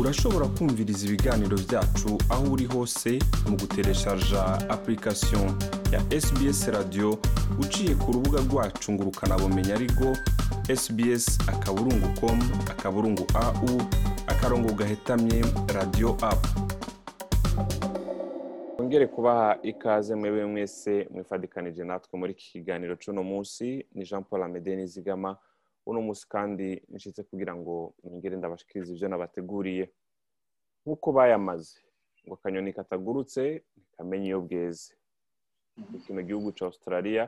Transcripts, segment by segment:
urashobora kumviriza ibiganiro byacu aho uri hose mu gutereshaja application ya sbs radio uciye ku rubuga rwacu ngo ukanabumenya ariko sbs akaburungu com akaburungu au akarongo gahetamye radio apu twongere kubaha ikaze mwebwe mwese mwifadikanije natwe muri iki kiganiro cy'uno munsi. Ni jean paul amede nizigama uno munsi kandi nshyitse kugira ngo ningere ndabashikirize ibyo nabateguriye. Nk'uko bayamaze ngo akanyoni katagurutse ntikamenya iyo bweze. Mu kino gihugu cya australia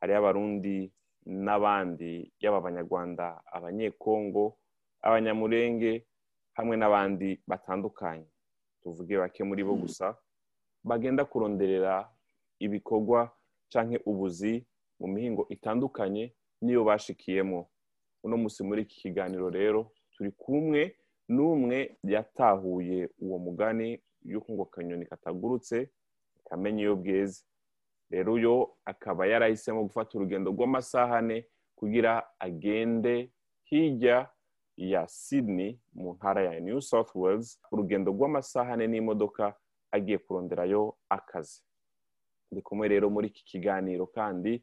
hariho abarundi n'abandi yaba abanyarwanda abanyekongo abanyamurenge hamwe n'abandi batandukanye. Tuvuge bake muri bo gusa bagenda kuronderera ibikorwa cyangwa ubuzi mu mihingo itandukanye n'iyo bashikiyemo. Uno munsi muri iki kiganiro rero turi kumwe n'umwe yatahuye uwo mugani y'uko ngo akanyoni katagurutse kamenya iyo bweze. Rero uyo akaba yarahisemo gufata urugendo rw'amasaha ane kugira agende hirya ya Sydney mu ntara ya New South Wales. Urugendo rw'amasaha ane n'imodoka agiye kuronderayo akazi. Ndi kumwe rero muri iki kiganiro kandi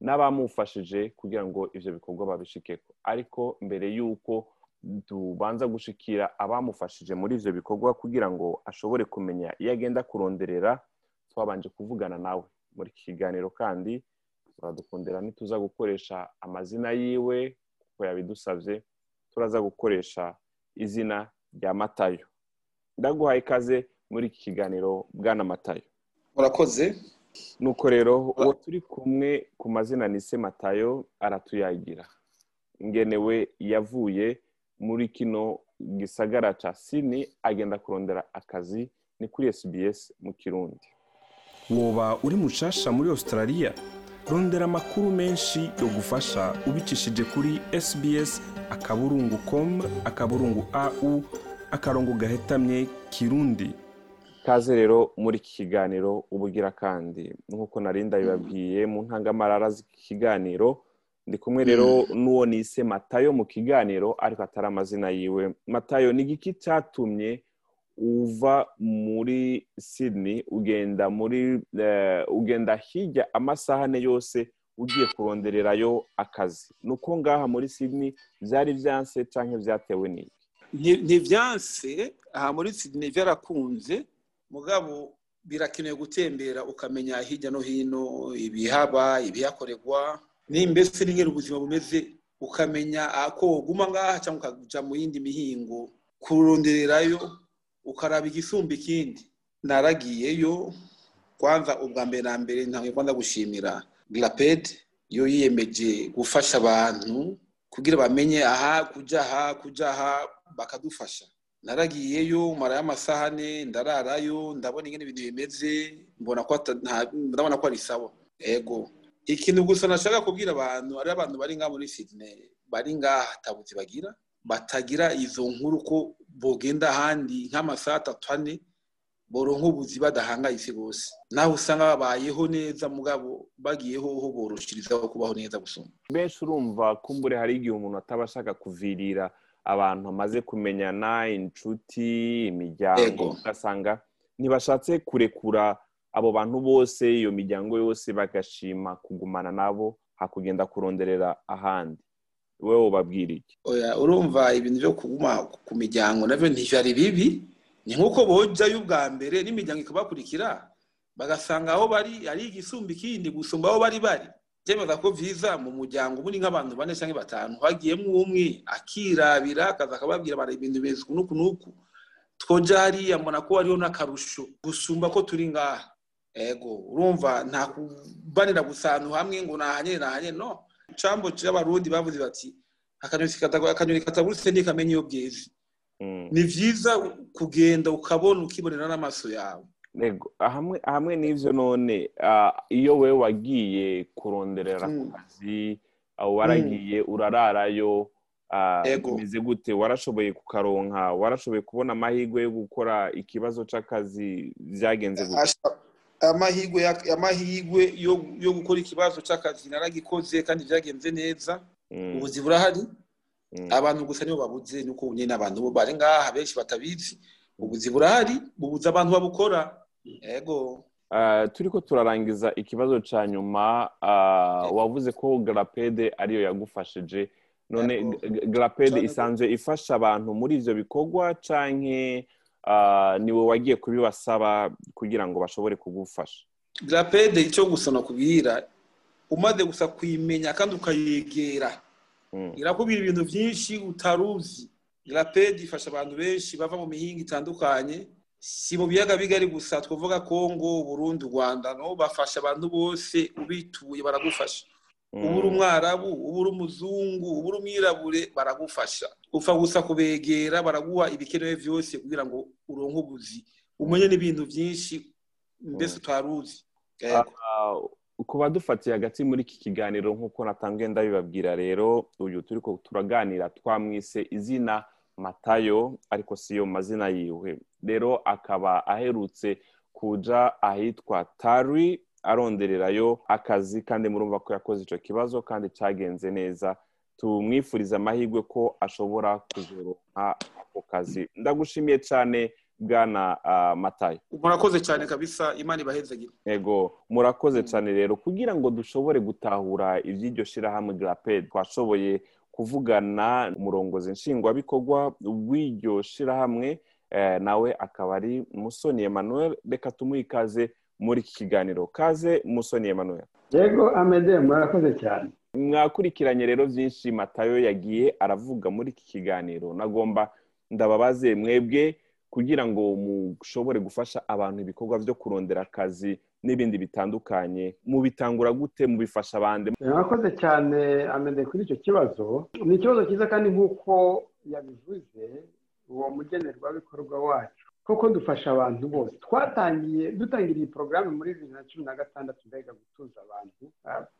n'abamufashije kugira ngo ibyo bikorwa babishikeko. Ariko mbere y'uko tubanza gushikira abamufashije muri ibyo bikorwa kugira ngo ashobore kumenya iyo agenda kuronderera twabanje kuvugana nawe. Muri iki kiganiro kandi turadukundira ntituza gukoresha amazina yiwe kuko yabidusabye turaza gukoresha izina rya matayo. Ndaguhaye ikaze muri iki kiganiro bwana matayo. Murakoze. Nuko rero uwo turi kumwe ku mazina ni se matayo aratuyagira ngenewe yavuye muri kino gisagara cya sini agenda kurondera akazi ni kuri SBS mu kirundi. Woba uri mushasha muri australia rondera amakuru menshi yo gufasha ubicishije kuri sbs akaburungu com akaburungu au akarongo gahetamye kirundi. Kaze rero muri iki kiganiro ubugira kandi. Nk'uko narinda bibabwiye mu ntangamarara z'iki kiganiro ndi kumwe rero n'uwo nise matayo mu kiganiro ariko atari amazina yiwe. Matayo ni igiki cyatumye uva muri Sydney ugenda muri ugenda hirya amasaha ane yose ugiye kurondererayo akazi? Ni uko ngaha muri Sydney byari byanse cyangwa byatewe n'iki? Ntibyanse aha muri Sydney byarakunze mugabo birakenewe gutembera ukamenya hirya no hino ibihaba ibihakorerwa mbese n'ingero ubuzima bumeze? Ukamenya ko woguma ngaha cyangwa ukajya mu yindi mihingo kurondererayo ukaraba igisumba ikindi. Naragiyeyo kwanza ubwa mbere na mbere ntabwo kwanza gushimira girapedi yo yiyemeje gufasha abantu kugira bamenye aha kujya aha kujya aha bakadufasha. Naragiyeyo marayo amasaha ane ndararayo ndabona ingene ibintu bimeze mbona ko ndabona ko ari sawa. Ego ikintu gusa nashaka kubwira abantu ari abantu bari ngaha muri Sydney bari ngaha hatabuze bagira batagira izo nkuru ko bogenda ahandi nk'amasaha atatu ane boronka ubuzi badahangayitse bose. Nawe usanga babayeho neza mugabo bagiyeho ho boroshirizaho kubaho neza gusoma. Benshi urumva kumbure hari igihe umuntu ataba ashaka kuvirira abantu amaze kumenyana inshuti imiryango ugasanga ntibashatse kurekura abo bantu bose iyo miryango yose bagashima kugumana nabo hakugenda kuronderera ahandi. Wowe ubabwira iki? Urumva ibintu byo kuguma ku miryango na byo ntibyari bibi? Ni nk'uko bojyayo ubwa mbere n'imiryango ikabakurikira bagasanga aho bari ari igisumba ikindi gusumba aho bari bari. Byemeza ko byiza mu muryango ubundi nk'abantu bane cyangwa batanu. Hagiyemo umwe akirabira akaza akababwira bara ibintu bimeze uku n'uku. Twoja hariya mbona ko hariho n'akarusho. Gusumba ko turi ngaha. Ego urumva nta kubanira gusa ahantu hamwe ngo nahanye nahanye no. Icambo cy'abarundi bavuze bati akanyoni katagurutse ntikamenya iyo bweze. Ni byiza kugenda ukabona ukibonera n'amaso yawe. Hamwe n'ibyo none iyo we wagiye kuronderera akazi waragiye urararayo bimeze gute? Warashoboye kukaronka warashoboye kubona amahirwe yo gukora ikibazo cy'akazi byagenze gute? Amahirwe yo gukora ikibazo cy'akazi naragikoze kandi byagenze neza. Ubuzi burahari. Abantu gusa nibo babuze nuko nyine abantu bari ngaha benshi batabizi. Ubuzi burahari bubuze abantu babukora. Yego. Turi ko turarangiza ikibazo cya nyuma wavuze ko garapede ariyo yagufashije. None garapede isanzwe ifasha abantu muri ibyo bikorwa cyangwa ni we wagiye kubibasaba kugira ngo bashobore kugufasha. Garapede icyo gusa nakubwira umaze gusa kuyimenya kandi ukayegera. Irakubwira ibintu byinshi utaruzi. Garapede ifasha abantu benshi bava mu mihinga itandukanye si mu biyaga bigari gusa twavuga kongo burundi rwanda no bafasha abantu bose ubituye baragufasha. Uba uri umwarabu uba uri umuzungu uba uri umwirabure baragufasha. Upfa gusa kubegera baraguha ibikenewe byose kugira ngo uronke ubuzi. Umenye n'ibintu byinshi mbese utaruzi ku badufatiye hagati muri iki kiganiro nk'uko natangiye ndabibabwira rero uyu turi ko turaganira twamwise izina matayo ariko si yo mazina yiwe. Rero akaba aherutse kuja ahitwa tari arondererayo akazi kandi murumva ko yakoze icyo kibazo kandi cyagenze neza. Tumwifuriza amahirwe ko ashobora kuzoronka ako kazi. Ndagushimiye cyane bwana matayo. Murakoze cyane kabisa imana ibahezagire yego murakoze cyane rero. Kugira ngo dushobore gutahura iby'iryo shyirahamwe garapedi twashoboye kuvugana umurongozi nshingwabikorwa w'iryo shyirahamwe nawe akaba ari musoni Emmanuel. Reka tumuhe ikaze muri iki kiganiro. Kaze musoni Emmanuel. Yego amede murakoze cyane. Mwakurikiranye rero byinshi matayo yagiye aravuga muri iki kiganiro. Nagomba ndababaze mwebwe kugira ngo mushobore gufasha abantu ibikorwa byo kurondera akazi n'ibindi bitandukanye mubitangura gute mubifasha abandi. Murakoze cyane amede kuri icyo kibazo. Ni ikibazo cyiza kandi nk'uko yabivuze uwo mugenerwabikorwa wacu. Koko dufasha abantu bose. Twatangiye dutangira iyi porogaramu muri bibiri na cumi na gatandatu mbega gutuza abantu.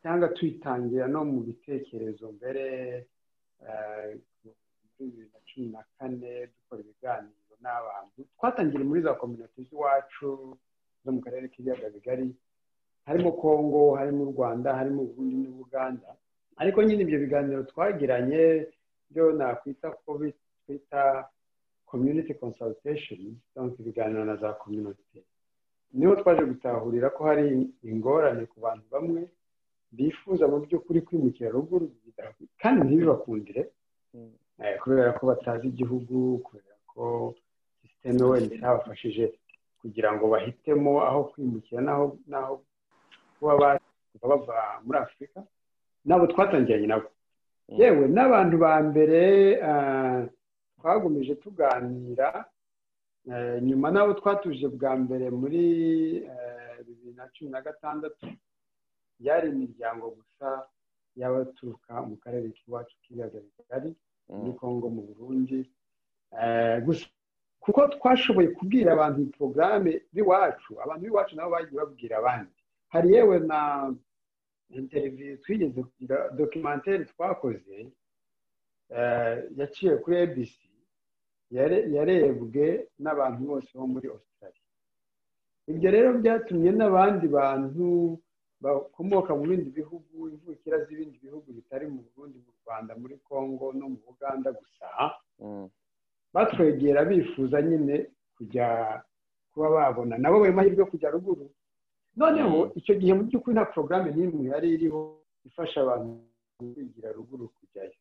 Cyangwa tuyitangira no mu bitekerezo mbere muri bibiri na cumi na kane dukora ibiganiro. N'abantu. Twatangiye muri za kominoti z'iwacu zo mu karere k'ibiyaga bigari harimo kongo harimo u rwanda harimo uburundi n'ubuganda ariko nyine ibyo biganiro twagiranye byo nakwita ko twita community consultation cyangwa ibiganiro na za community ni ho twaje gutahurira ko hari ingorane ku bantu bamwe bifuza mu by'ukuri kwimukira ruguru kandi ntibibakundire kubera ko batazi igihugu kubera ko sisiteme wenda itabafashije kugira ngo bahitemo aho kwimukira n'aho kuba bava muri afurika nabo twatangiranye nabo. Yewe n'abantu ba mbere twagomeje tuganira nyuma nabo twatuje bwa mbere muri bibiri na cumi na gatandatu yari imiryango gusa y'abaturuka mu karere k'iwacu k'ibiyaga bigari muri kongo mu burundi. Gusa kuko twashoboye kubwira abantu porogaramu b'iwacu abantu b'iwacu nabo bagiye babwira abandi. Hari yewe na interiviyu twigeze kugira dokimenteri twakoze yaciye kuri abc yarebwe n'abantu bose bo muri australia. Ibyo rero byatumye n'abandi bantu bakomoka mu bindi bihugu imvukira z'ibindi bihugu bitari mu burundi mu rwanda muri congo no mu buganda gusa batwegera bifuza nyine kujya kuba babona. Nabo ayo mahirwe yo kujya ruguru. Noneho icyo gihe mu by'ukuri nta porogaramu n'imwe yari iriho ifasha abantu kwigira ruguru kujyayo.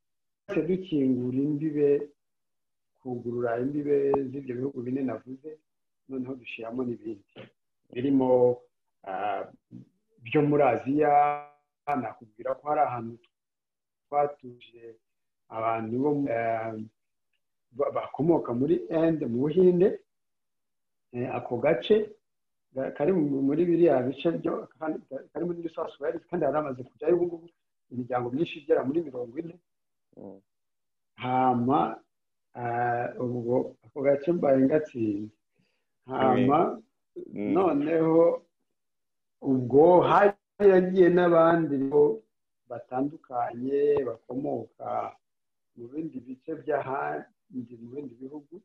Twese dukingura imbibe kugurura imbibe z'ibyo bihugu bine navuze noneho dushyiramo n'ibindi. Birimo byo muri aziya nakubwira ko hari ahantu twatuje abantu bo bakomoka muri ende mu buhinde ako gace kari muri biriya bice byo kari muri new south wales kandi hari amaze kujyayo ubu ngubu imiryango myinshi igera muri mirongo ine. Hama ubwo ako gace mbaye ngatsinze. Hama noneho ubwo yagiye n'abandi batandukanye bakomoka mu bindi bice by'ahandi mu bindi bihugu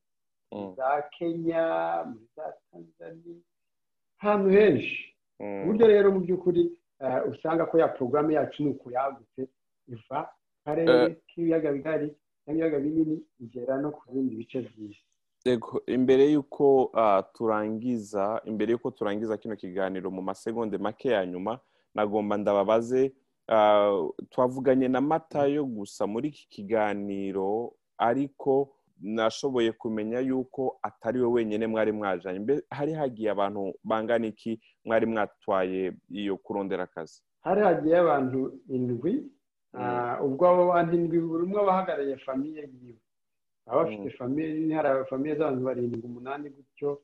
za kenya muri za tanzania ahantu henshi. Uburyo rero mu by'ukuri usanga ko ya porogaramu yacu ni uko yagutse iva karere k'ibiyaga bigari cyangwa ibiyaga binini igera no ku bindi bice by'isi. Imbere y'uko ah, turangiza imbere y'uko turangiza kino kiganiro mu masegonde make ya nyuma nagomba ndababaze ah, twavuganye na matayo gusa muri iki kiganiro ariko nashoboye kumenya yuko atari we wenyine mwari mwajanye. Hari hagiye abantu bangana iki mwari mwatwaye iyo kurondera akazi? Hari hagiye abantu indwi ah, ubwo abo bantu indwi buri umwe aba ahagarariye famiye yiwe. Baba bafite Mm. famiye nini hari famiye z'abantu barindwi umunani gutyo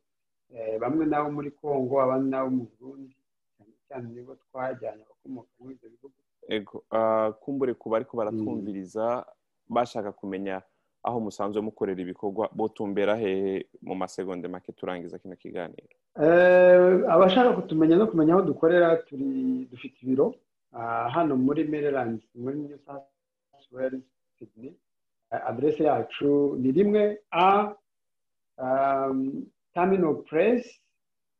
eh, bamwe n'abo muri kongo abandi n'abo mu burundi. Cyane cyane nibo twajyanye abakomoka muri ibyo bihugu. Ego, ah, kumbure kuba ariko baratwumviriza bashaka kumenya aho musanzwe mukorera ibikorwa botumbera hehe mu masegonde make turangiza kino kiganiro? Eh, abashaka kutumenya no kumenya aho dukorera turi dufite ibiro. Ah, hano muri maryland muri new south wales sydney. Eh, aderese yacu ni rimwe a um, terminal press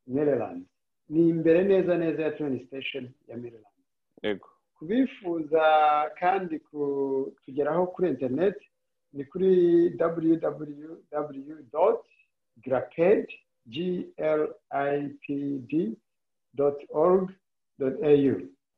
maryland. Ni imbere neza neza ya train station ya maryland. Kubifuza kandi kutugeraho kuri interineti ni kuri www glipd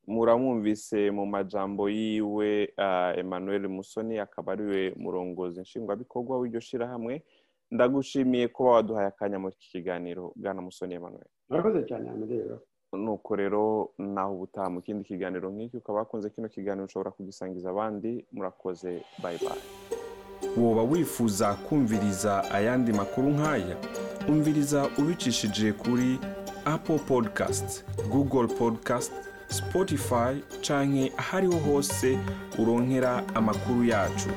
muramwumvise mu majambo yiwe ah, emmanuel musoni akaba ari we murongozi nshingwabikorwa w'iryo shirahamwe. Ndagushimiye kuba waduhaye akanya muri iki kiganiro bwana musoni emmanuel. Murakoze cyane hano rero. Nuko rero naho ubutaha mu kindi kiganiro nk'iki ukaba wakunze kino kiganiro ushobora kugisangiza abandi. Murakoze. Bayi bayi woba wifuza kumviriza ayandi makuru nk'aya? Umviriza ubicishije kuri apple podcast google podcast spotify canke ahariho hose uronkera amakuru yacu.